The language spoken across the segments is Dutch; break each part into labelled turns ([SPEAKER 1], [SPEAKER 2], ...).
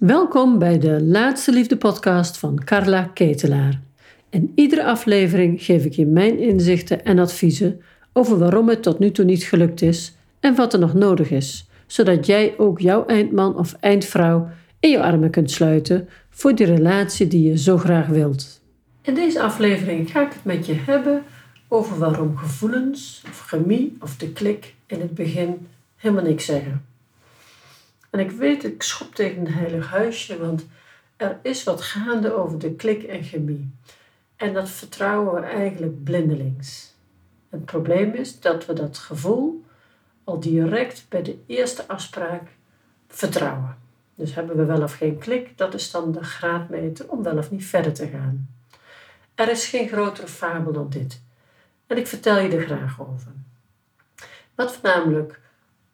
[SPEAKER 1] Welkom bij de Laatste Liefde podcast van Carla Ketelaar. In iedere aflevering geef ik je mijn inzichten en adviezen over waarom het tot nu toe niet gelukt is en wat er nog nodig is, zodat jij ook jouw eindman of eindvrouw in je armen kunt sluiten voor die relatie die je zo graag wilt. In deze aflevering ga ik het met je hebben over waarom gevoelens of chemie of de klik in het begin helemaal niks zeggen. En ik weet, ik schop tegen een heilig huisje, want er is wat gaande over de klik en chemie. En dat vertrouwen we eigenlijk blindelings. Het probleem is dat we dat gevoel al direct bij de eerste afspraak vertrouwen. Dus hebben we wel of geen klik, dat is dan de graadmeter om wel of niet verder te gaan. Er is geen grotere fabel dan dit. En ik vertel je er graag over. Wat namelijk,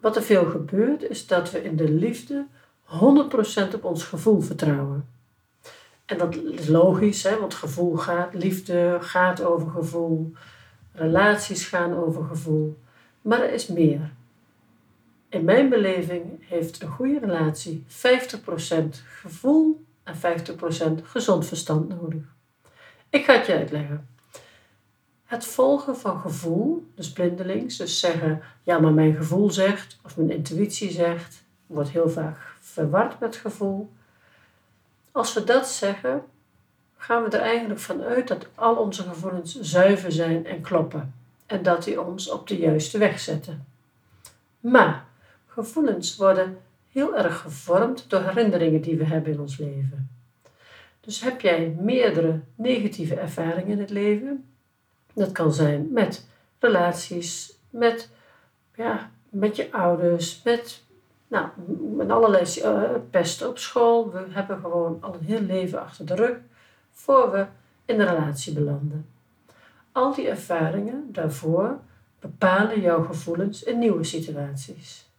[SPEAKER 1] wat er veel gebeurt, is dat we in de liefde 100% op ons gevoel vertrouwen. En dat is logisch, hè, want gevoel gaat, liefde gaat over gevoel, relaties gaan over gevoel. Maar er is meer. In mijn beleving heeft een goede relatie 50% gevoel en 50% gezond verstand nodig. Ik ga het je uitleggen. Het volgen van gevoel, dus blindelings, dus zeggen, ja, maar mijn gevoel zegt, of mijn intuïtie zegt, wordt heel vaak verward met gevoel. Als we dat zeggen, gaan we er eigenlijk van uit dat al onze gevoelens zuiver zijn en kloppen en dat die ons op de juiste weg zetten. Maar gevoelens worden heel erg gevormd door herinneringen die we hebben in ons leven. Dus heb jij meerdere negatieve ervaringen in het leven, dat kan zijn met relaties, met, ja, met je ouders, met, nou, met allerlei uh, pesten op school. We hebben gewoon al een heel leven achter de rug voor we in de relatie belanden. Al die ervaringen daarvoor bepalen jouw gevoelens in nieuwe situaties.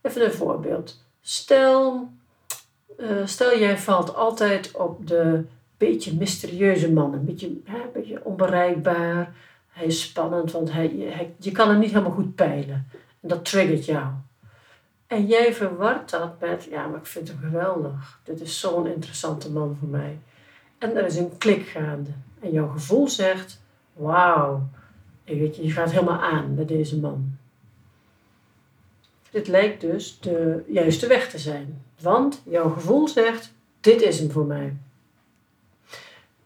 [SPEAKER 1] Even een voorbeeld. Stel, uh, stel jij valt altijd op de beetje mysterieuze man. Een beetje, beetje onbereikbaar. Hij is spannend, want hij, je kan hem niet helemaal goed peilen. En dat triggert jou. En jij verwart dat met, ja, maar ik vind hem geweldig. Dit is zo'n interessante man voor mij. En er is een klik gaande. En jouw gevoel zegt, wauw, je, je gaat helemaal aan met deze man. Dit lijkt dus de juiste weg te zijn. Want jouw gevoel zegt, dit is hem voor mij.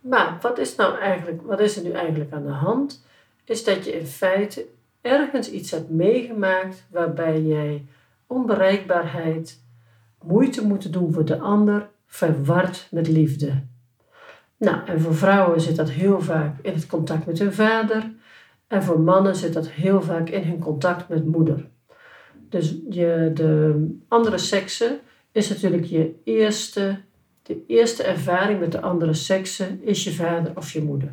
[SPEAKER 1] Maar wat is, nou eigenlijk, wat is er nu eigenlijk aan de hand? Is dat je in feite ergens iets hebt meegemaakt waarbij jij onbereikbaarheid, moeite moeten doen voor de ander, verward met liefde. Nou, en voor vrouwen zit dat heel vaak in het contact met hun vader. En voor mannen zit dat heel vaak in hun contact met moeder. Dus je, de andere seksen is natuurlijk je eerste de eerste ervaring met de andere seksen is je vader of je moeder.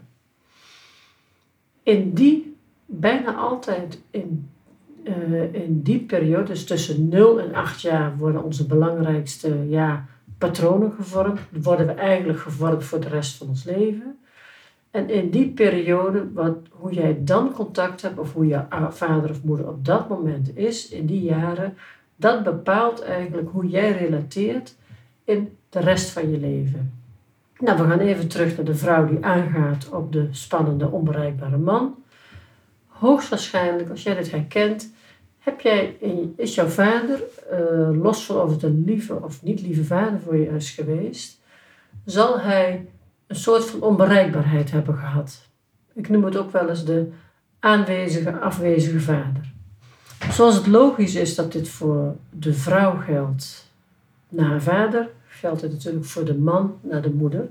[SPEAKER 1] In die, bijna altijd in, uh, in die periode, dus tussen 0 en 8 jaar, worden onze belangrijkste ja, patronen gevormd. Worden we eigenlijk gevormd voor de rest van ons leven. En in die periode, wat, hoe jij dan contact hebt, of hoe je vader of moeder op dat moment is, in die jaren, dat bepaalt eigenlijk hoe jij relateert in de rest van je leven. Nou, we gaan even terug naar de vrouw die aangaat op de spannende, onbereikbare man. Hoogstwaarschijnlijk, als jij dit herkent, heb jij, is jouw vader, uh, los van of het een lieve of niet lieve vader voor je is geweest, zal hij een soort van onbereikbaarheid hebben gehad. Ik noem het ook wel eens de aanwezige, afwezige vader. Zoals het logisch is dat dit voor de vrouw geldt na haar vader, geldt het natuurlijk voor de man naar de moeder.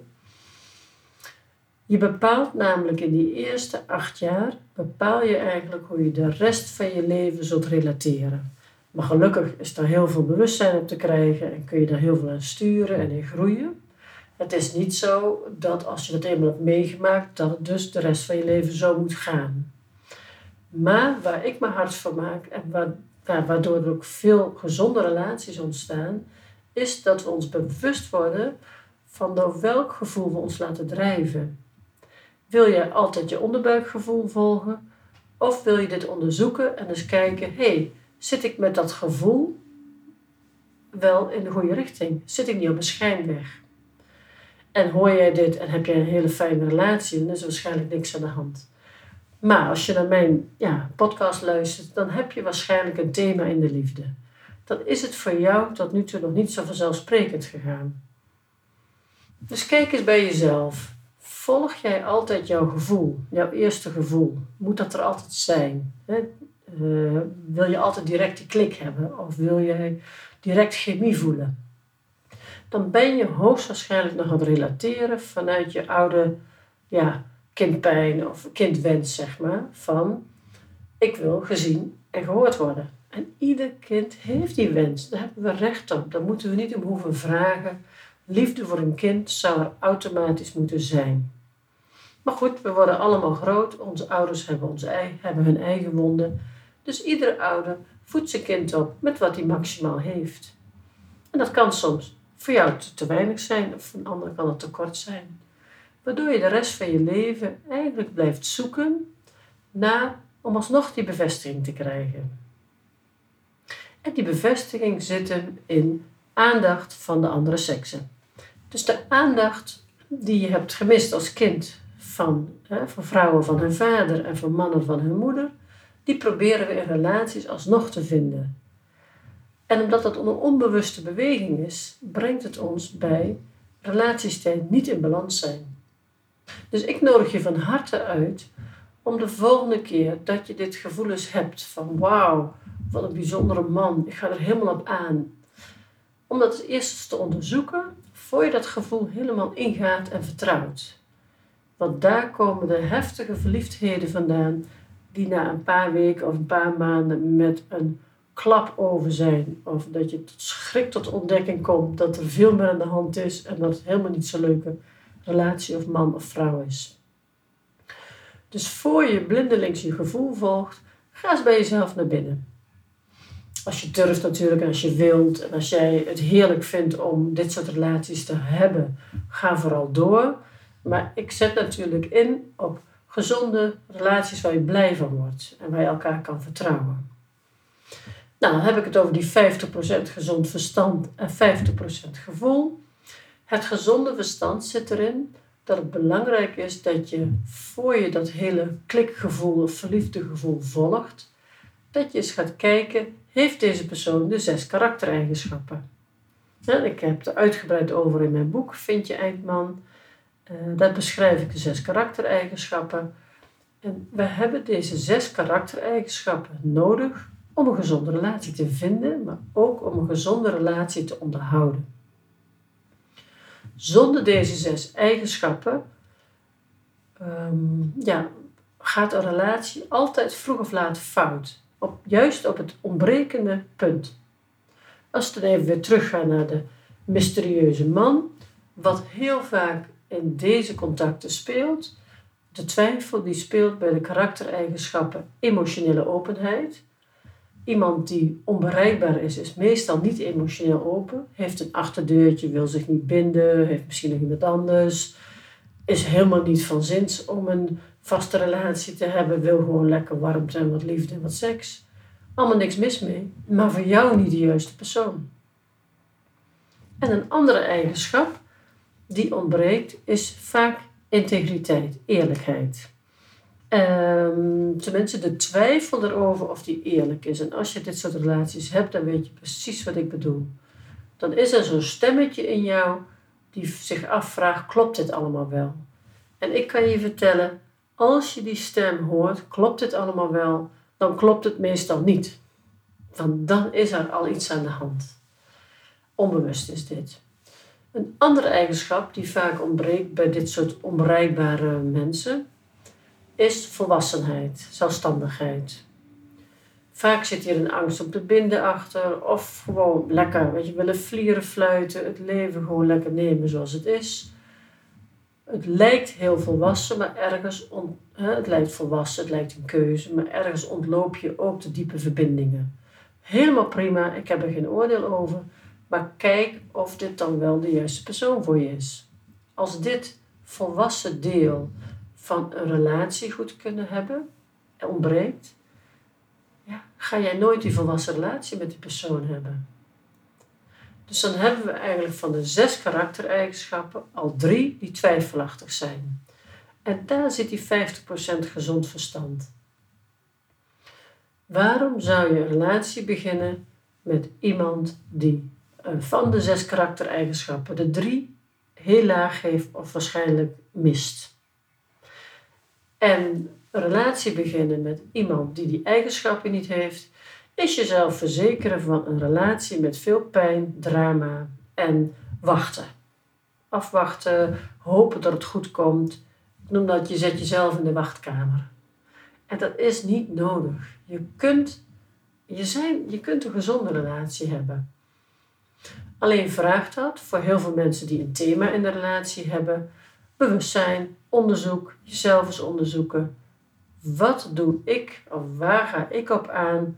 [SPEAKER 1] Je bepaalt namelijk in die eerste acht jaar, bepaal je eigenlijk hoe je de rest van je leven zult relateren. Maar gelukkig is daar heel veel bewustzijn op te krijgen en kun je daar heel veel aan sturen en in groeien. Het is niet zo dat als je dat eenmaal hebt meegemaakt, dat het dus de rest van je leven zo moet gaan. Maar waar ik me hard voor maak en waardoor er ook veel gezonde relaties ontstaan, is dat we ons bewust worden van door welk gevoel we ons laten drijven. Wil je altijd je onderbuikgevoel volgen? Of wil je dit onderzoeken en eens kijken, hé, hey, zit ik met dat gevoel wel in de goede richting? Zit ik niet op een schijnweg? En hoor jij dit en heb jij een hele fijne relatie, dan is er waarschijnlijk niks aan de hand. Maar als je naar mijn ja, podcast luistert, dan heb je waarschijnlijk een thema in de liefde. Dan is het voor jou tot nu toe nog niet zo vanzelfsprekend gegaan. Dus kijk eens bij jezelf. Volg jij altijd jouw gevoel, jouw eerste gevoel? Moet dat er altijd zijn? Hè? Uh, wil je altijd direct die klik hebben of wil jij direct chemie voelen? Dan ben je hoogstwaarschijnlijk nog aan het relateren vanuit je oude ja, kindpijn of kindwens, zeg maar. Van ik wil gezien en gehoord worden. En ieder kind heeft die wens. Daar hebben we recht op. Daar moeten we niet om hoeven vragen. Liefde voor een kind zou er automatisch moeten zijn. Maar goed, we worden allemaal groot. Onze ouders hebben, hebben hun eigen wonden. Dus iedere ouder voedt zijn kind op met wat hij maximaal heeft. En dat kan soms voor jou te, weinig zijn, of voor een ander kan het te kort zijn. Waardoor je de rest van je leven eigenlijk blijft zoeken naar om alsnog die bevestiging te krijgen. En die bevestiging zit hem in aandacht van de andere seksen. Dus de aandacht die je hebt gemist als kind van, hè, van vrouwen van hun vader en van mannen van hun moeder, die proberen we in relaties alsnog te vinden. En omdat dat een onbewuste beweging is, brengt het ons bij relaties die niet in balans zijn. Dus ik nodig je van harte uit om de volgende keer dat je dit gevoel eens hebt van wauw, wat een bijzondere man, ik ga er helemaal op aan. Om dat eerst te onderzoeken voor je dat gevoel helemaal ingaat en vertrouwt. Want daar komen de heftige verliefdheden vandaan die na een paar weken of een paar maanden met een klap over zijn. Of dat je tot schrik tot ontdekking komt dat er veel meer aan de hand is en dat het helemaal niet zo'n leuke relatie of man of vrouw is. Dus voor je blindelings je gevoel volgt, ga eens bij jezelf naar binnen. Als je durft natuurlijk, als je wilt en als jij het heerlijk vindt om dit soort relaties te hebben, ga vooral door. Maar ik zet natuurlijk in op gezonde relaties waar je blij van wordt en waar je elkaar kan vertrouwen. Nou, dan heb ik het over die 50% gezond verstand en 50% gevoel. Het gezonde verstand zit erin dat het belangrijk is dat je voor je dat hele klikgevoel of verliefde gevoel volgt, dat je eens gaat kijken, heeft deze persoon de zes karaktereigenschappen? ik heb er uitgebreid over in mijn boek, Vind je Eindman. Uh, daar beschrijf ik de zes karaktereigenschappen. En we hebben deze zes karaktereigenschappen nodig om een gezonde relatie te vinden, maar ook om een gezonde relatie te onderhouden. Zonder deze zes eigenschappen um, ja, gaat een relatie altijd vroeg of laat fout. Op, juist op het ontbrekende punt. Als we dan even weer teruggaan naar de mysterieuze man, wat heel vaak in deze contacten speelt, de twijfel die speelt bij de karaktereigenschappen emotionele openheid. Iemand die onbereikbaar is, is meestal niet emotioneel open, heeft een achterdeurtje, wil zich niet binden, heeft misschien nog iemand anders, is helemaal niet van zins om een vaste relatie te hebben, wil gewoon lekker warmte en wat liefde en wat seks. Allemaal niks mis mee, maar voor jou niet de juiste persoon. En een andere eigenschap die ontbreekt is vaak integriteit, eerlijkheid. Um, tenminste, de twijfel erover of die eerlijk is. En als je dit soort relaties hebt, dan weet je precies wat ik bedoel. Dan is er zo'n stemmetje in jou die zich afvraagt: klopt dit allemaal wel? En ik kan je vertellen, als je die stem hoort, klopt dit allemaal wel, dan klopt het meestal niet. Want dan is er al iets aan de hand. Onbewust is dit. Een andere eigenschap die vaak ontbreekt bij dit soort onbereikbare mensen is volwassenheid, zelfstandigheid. Vaak zit hier een angst om te binden achter, of gewoon lekker, weet je, willen vlieren, fluiten, het leven gewoon lekker nemen zoals het is. Het lijkt heel volwassen, maar ergens, on, hè, het lijkt volwassen, het lijkt een keuze, maar ergens ontloop je ook de diepe verbindingen. Helemaal prima, ik heb er geen oordeel over, maar kijk of dit dan wel de juiste persoon voor je is. Als dit volwassen deel van een relatie goed kunnen hebben ontbreekt, ga jij nooit die volwassen relatie met die persoon hebben. Dus dan hebben we eigenlijk van de zes karaktereigenschappen al drie die twijfelachtig zijn. En daar zit die 50% gezond verstand. Waarom zou je een relatie beginnen met iemand die eh, van de zes karaktereigenschappen de drie heel laag heeft of waarschijnlijk mist? En een relatie beginnen met iemand die die eigenschappen niet heeft, is jezelf verzekeren van een relatie met veel pijn, drama en wachten. Afwachten, hopen dat het goed komt. Ik noem dat je zet jezelf in de wachtkamer. En dat is niet nodig. Je kunt, je, zijn, je kunt een gezonde relatie hebben. Alleen vraagt dat voor heel veel mensen die een thema in de relatie hebben, bewustzijn, onderzoek, jezelf eens onderzoeken. Wat doe ik of waar ga ik op aan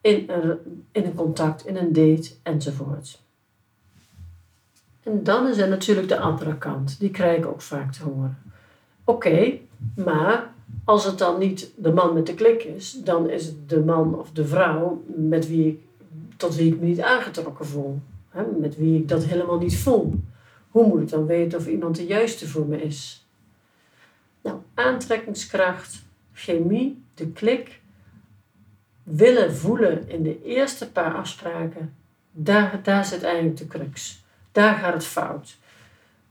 [SPEAKER 1] in een, in een contact, in een date enzovoort. En dan is er natuurlijk de andere kant, die krijg ik ook vaak te horen. Oké, maar als het dan niet de man met de klik is, dan is het de man of de vrouw met wie ik, tot wie ik me niet aangetrokken voel. Hè, met wie ik dat helemaal niet voel. Hoe moet ik dan weten of iemand de juiste voor me is? Nou, aantrekkingskracht, chemie, de klik, willen voelen in de eerste paar afspraken, daar, daar zit eigenlijk de crux. Daar gaat het fout.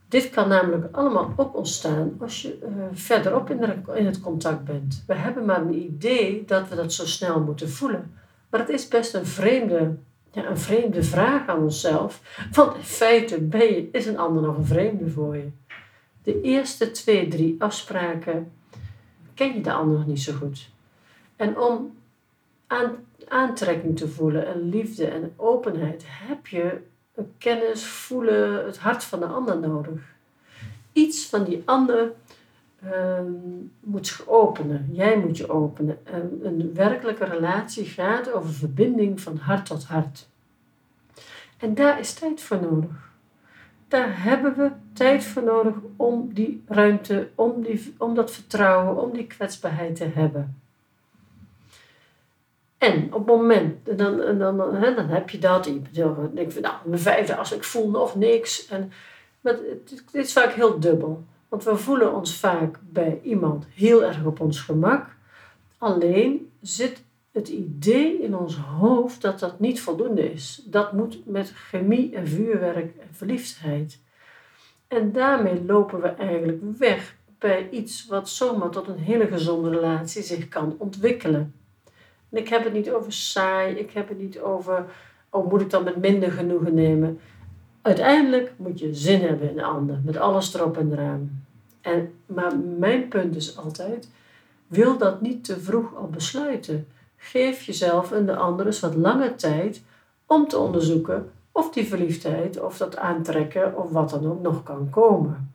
[SPEAKER 1] Dit kan namelijk allemaal ook ontstaan als je uh, verderop in, in het contact bent. We hebben maar een idee dat we dat zo snel moeten voelen. Maar het is best een vreemde, ja, een vreemde vraag aan onszelf. Want in feite ben je, is een ander nog een vreemde voor je. De eerste twee, drie afspraken ken je de ander niet zo goed. En om aan, aantrekking te voelen en liefde en openheid, heb je kennis, voelen, het hart van de ander nodig. Iets van die ander ehm, moet zich openen. Jij moet je openen. En een werkelijke relatie gaat over verbinding van hart tot hart. En daar is tijd voor nodig. Daar hebben we tijd voor nodig om die ruimte, om, die, om dat vertrouwen, om die kwetsbaarheid te hebben. En op het moment, dan, dan, hè, dan heb je dat. Je denkt van, nou, mijn vijfde als ik voel nog niks. En, maar dit is vaak heel dubbel. Want we voelen ons vaak bij iemand heel erg op ons gemak. Alleen zit het idee in ons hoofd dat dat niet voldoende is. Dat moet met chemie en vuurwerk en verliefdheid. En daarmee lopen we eigenlijk weg bij iets wat zomaar tot een hele gezonde relatie zich kan ontwikkelen. En ik heb het niet over saai, ik heb het niet over, oh moet ik dan met minder genoegen nemen. Uiteindelijk moet je zin hebben in de ander, met alles erop en eraan. En, maar mijn punt is altijd, wil dat niet te vroeg al besluiten. Geef jezelf en de ander eens wat lange tijd om te onderzoeken of die verliefdheid of dat aantrekken of wat dan ook nog kan komen.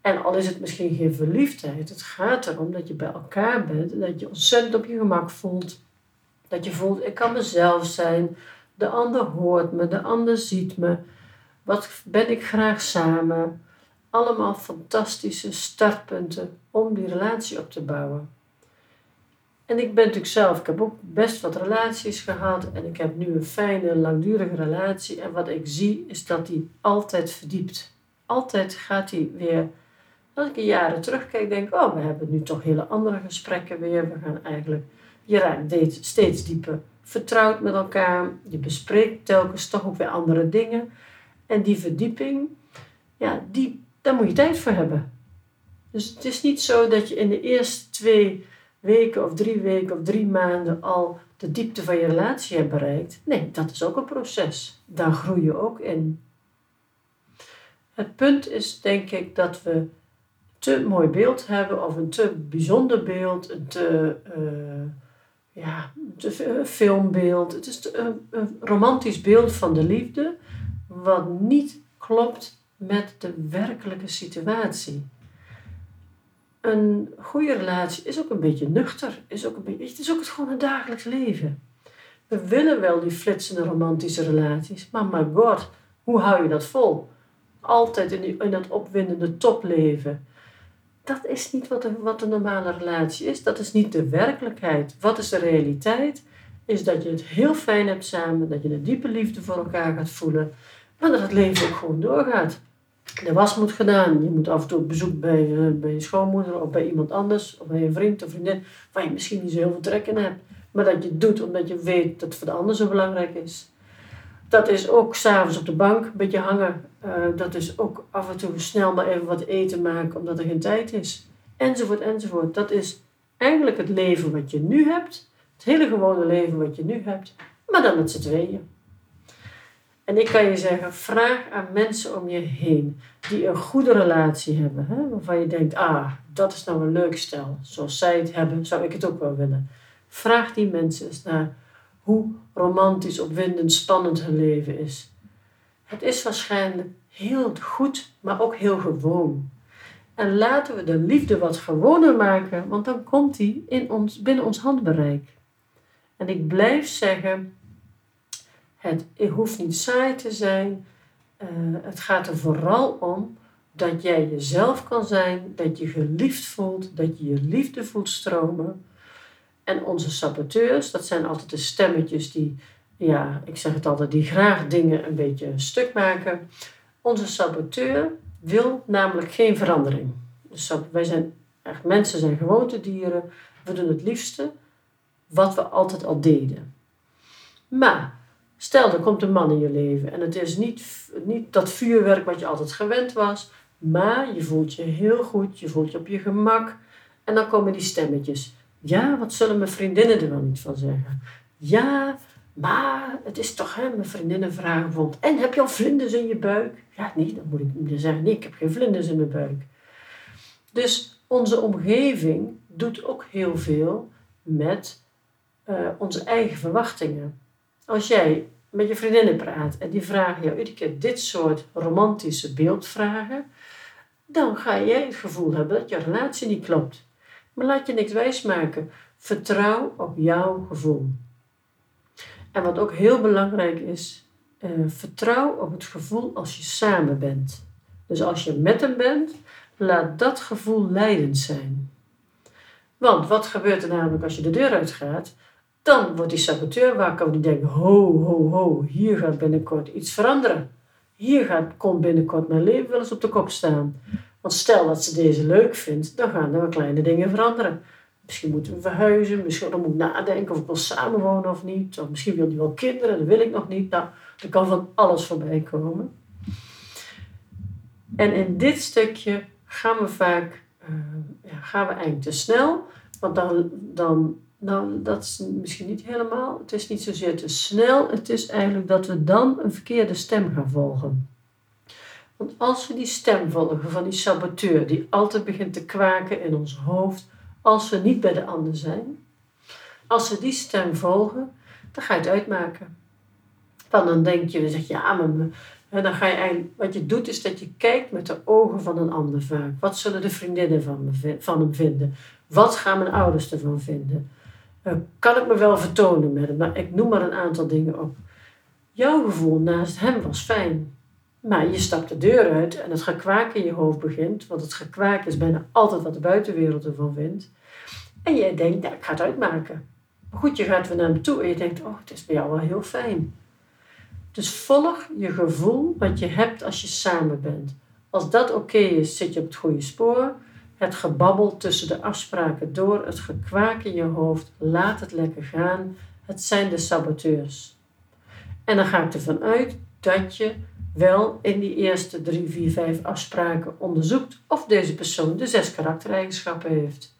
[SPEAKER 1] En al is het misschien geen verliefdheid, het gaat erom dat je bij elkaar bent, dat je ontzettend op je gemak voelt, dat je voelt, ik kan mezelf zijn. De ander hoort me, de ander ziet me. Wat ben ik graag samen? Allemaal fantastische startpunten om die relatie op te bouwen. En ik ben natuurlijk zelf, ik heb ook best wat relaties gehad en ik heb nu een fijne, langdurige relatie. En wat ik zie is dat die altijd verdiept. Altijd gaat die weer, als ik jaren terugkijk, denk oh, we hebben nu toch hele andere gesprekken weer. We gaan eigenlijk je raakt steeds dieper vertrouwd met elkaar. Je bespreekt telkens toch ook weer andere dingen. En die verdieping, ja, die, daar moet je tijd voor hebben. Dus het is niet zo dat je in de eerste twee weken of drie weken of drie maanden al de diepte van je relatie hebt bereikt. Nee, dat is ook een proces. Daar groei je ook in. Het punt is denk ik dat we te mooi beeld hebben of een te bijzonder beeld, een te uh, ja, een filmbeeld. Het is een romantisch beeld van de liefde, wat niet klopt met de werkelijke situatie. Een goede relatie is ook een beetje nuchter. Is ook een beetje, het is ook het gewoon een dagelijks leven. We willen wel die flitsende romantische relaties, maar my god, hoe hou je dat vol? Altijd in, die, in dat opwindende topleven dat is niet wat een, wat een normale relatie is. Dat is niet de werkelijkheid. Wat is de realiteit? Is dat je het heel fijn hebt samen, dat je een diepe liefde voor elkaar gaat voelen, maar dat het leven ook gewoon doorgaat. De was moet gedaan. Je moet af en toe op bezoek bij, uh, bij je schoonmoeder of bij iemand anders. Of bij een vriend of vriendin waar je misschien niet zo heel veel trek in hebt. Maar dat je het doet omdat je weet dat het voor de ander zo belangrijk is. Dat is ook s'avonds op de bank een beetje hangen. Uh, dat is ook af en toe snel maar even wat eten maken omdat er geen tijd is. Enzovoort, enzovoort. Dat is eigenlijk het leven wat je nu hebt. Het hele gewone leven wat je nu hebt. Maar dan met z'n tweeën. En ik kan je zeggen, vraag aan mensen om je heen die een goede relatie hebben. Hè? Waarvan je denkt, ah, dat is nou een leuk stel. Zoals zij het hebben, zou ik het ook wel willen. Vraag die mensen eens naar hoe romantisch, opwindend, spannend hun leven is. Het is waarschijnlijk heel goed, maar ook heel gewoon. En laten we de liefde wat gewoner maken, want dan komt die in ons, binnen ons handbereik. En ik blijf zeggen, het hoeft niet saai te zijn. Uh, het gaat er vooral om dat jij jezelf kan zijn, dat je geliefd voelt, dat je je liefde voelt stromen. En onze saboteurs, dat zijn altijd de stemmetjes die, ja, ik zeg het altijd, die graag dingen een beetje stuk maken. Onze saboteur wil namelijk geen verandering. Dus wij zijn echt mensen, zijn gewoontedieren. We doen het liefste wat we altijd al deden. Maar stel er komt een man in je leven en het is niet, niet dat vuurwerk wat je altijd gewend was, maar je voelt je heel goed, je voelt je op je gemak. En dan komen die stemmetjes. Ja, wat zullen mijn vriendinnen er wel niet van zeggen? Ja, maar het is toch, hè, mijn vriendinnen vragen bijvoorbeeld, en heb je al vlinders in je buik? Ja, nee, dan moet ik zeggen, nee, ik heb geen vlinders in mijn buik. Dus onze omgeving doet ook heel veel met uh, onze eigen verwachtingen. Als jij met je vriendinnen praat en die vragen jou iedere keer dit soort romantische beeldvragen, dan ga jij het gevoel hebben dat je relatie niet klopt. Maar laat je niks wijsmaken. Vertrouw op jouw gevoel. En wat ook heel belangrijk is, uh, vertrouw op het gevoel als je samen bent. Dus als je met hem bent, laat dat gevoel leidend zijn. Want wat gebeurt er namelijk als je de deur uitgaat? Dan wordt die saboteur wakker die denkt, ho, ho, ho, hier gaat binnenkort iets veranderen. Hier gaat, komt binnenkort mijn leven wel eens op de kop staan. Want stel dat ze deze leuk vindt, dan gaan er wel kleine dingen veranderen. Misschien moeten we verhuizen, misschien dan moet ik nadenken of ik wil samenwonen of niet. Of misschien wil hij wel kinderen, dat wil ik nog niet. Nou, er kan van alles voorbij komen. En in dit stukje gaan we vaak uh, ja, gaan we eigenlijk te snel. Want dan, dan, nou, dat is misschien niet helemaal. Het is niet zozeer te snel. Het is eigenlijk dat we dan een verkeerde stem gaan volgen. Want als we die stem volgen van die saboteur, die altijd begint te kwaken in ons hoofd, als we niet bij de ander zijn, als we die stem volgen, dan ga je het uitmaken. Want dan denk je, dan zeg je, ja, maar en dan ga je eigenlijk, wat je doet is dat je kijkt met de ogen van een ander vaak. Wat zullen de vriendinnen van, me, van hem vinden? Wat gaan mijn ouders ervan vinden? Uh, kan ik me wel vertonen met hem? Maar ik noem maar een aantal dingen op. Jouw gevoel naast hem was fijn. Maar je stapt de deur uit en het gekwaak in je hoofd begint. Want het gekwaak is bijna altijd wat de buitenwereld ervan vindt. En jij denkt, nou, ik ga het uitmaken. Goed, je gaat weer naar hem toe en je denkt, oh, het is bij jou wel heel fijn. Dus volg je gevoel wat je hebt als je samen bent. Als dat oké is, zit je op het goede spoor. Het gebabbel tussen de afspraken door, het gekwaak in je hoofd, laat het lekker gaan. Het zijn de saboteurs. En dan ga ik ervan uit dat je wel in die eerste drie, vier, vijf afspraken onderzoekt of deze persoon de zes karaktereigenschappen heeft.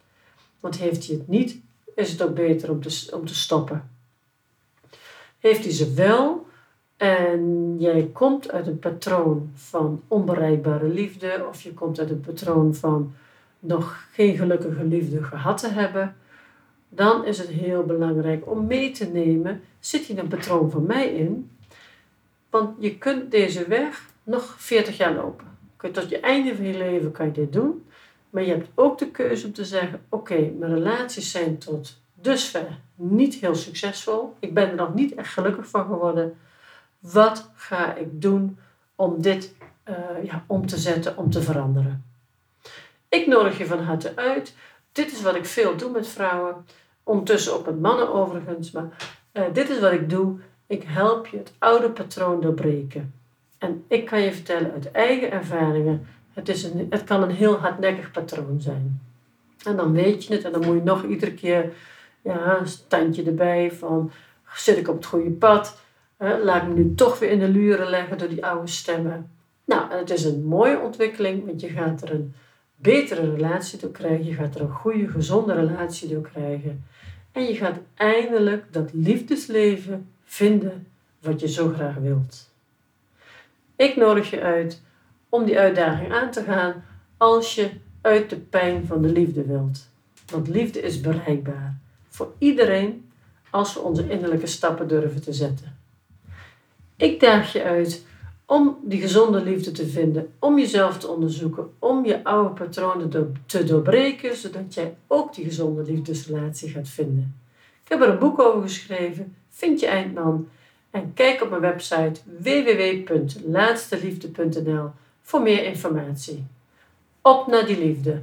[SPEAKER 1] Want heeft hij het niet, is het ook beter om te, om te stoppen. Heeft hij ze wel, en jij komt uit een patroon van onbereikbare liefde, of je komt uit een patroon van nog geen gelukkige liefde gehad te hebben, dan is het heel belangrijk om mee te nemen: zit hier een patroon van mij in? Want je kunt deze weg nog 40 jaar lopen. Tot je einde van je leven kan je dit doen. Maar je hebt ook de keuze om te zeggen: oké, mijn relaties zijn tot dusver niet heel succesvol. Ik ben er nog niet echt gelukkig van geworden. Wat ga ik doen om dit uh, ja, om te zetten, om te veranderen? Ik nodig je van harte uit. Dit is wat ik veel doe met vrouwen. Ondertussen ook met mannen overigens. Maar uh, dit is wat ik doe. Ik help je het oude patroon doorbreken. En ik kan je vertellen uit eigen ervaringen, het, is een, het kan een heel hardnekkig patroon zijn. En dan weet je het en dan moet je nog iedere keer ja, een standje erbij van zit ik op het goede pad? laat ik me nu toch weer in de luren leggen door die oude stemmen. Nou, en het is een mooie ontwikkeling, want je gaat er een betere relatie door krijgen. Je gaat er een goede, gezonde relatie door krijgen. En je gaat eindelijk dat liefdesleven vinden wat je zo graag wilt. Ik nodig je uit om die uitdaging aan te gaan als je uit de pijn van de liefde wilt. Want liefde is bereikbaar voor iedereen als we onze innerlijke stappen durven te zetten. Ik daag je uit om die gezonde liefde te vinden, om jezelf te onderzoeken, om je oude patronen te doorbreken, zodat jij ook die gezonde liefdesrelatie gaat vinden. Ik heb er een boek over geschreven, Vind je eindman, en kijk op mijn website www.laatsteliefde.nl voor meer informatie. Op naar die liefde.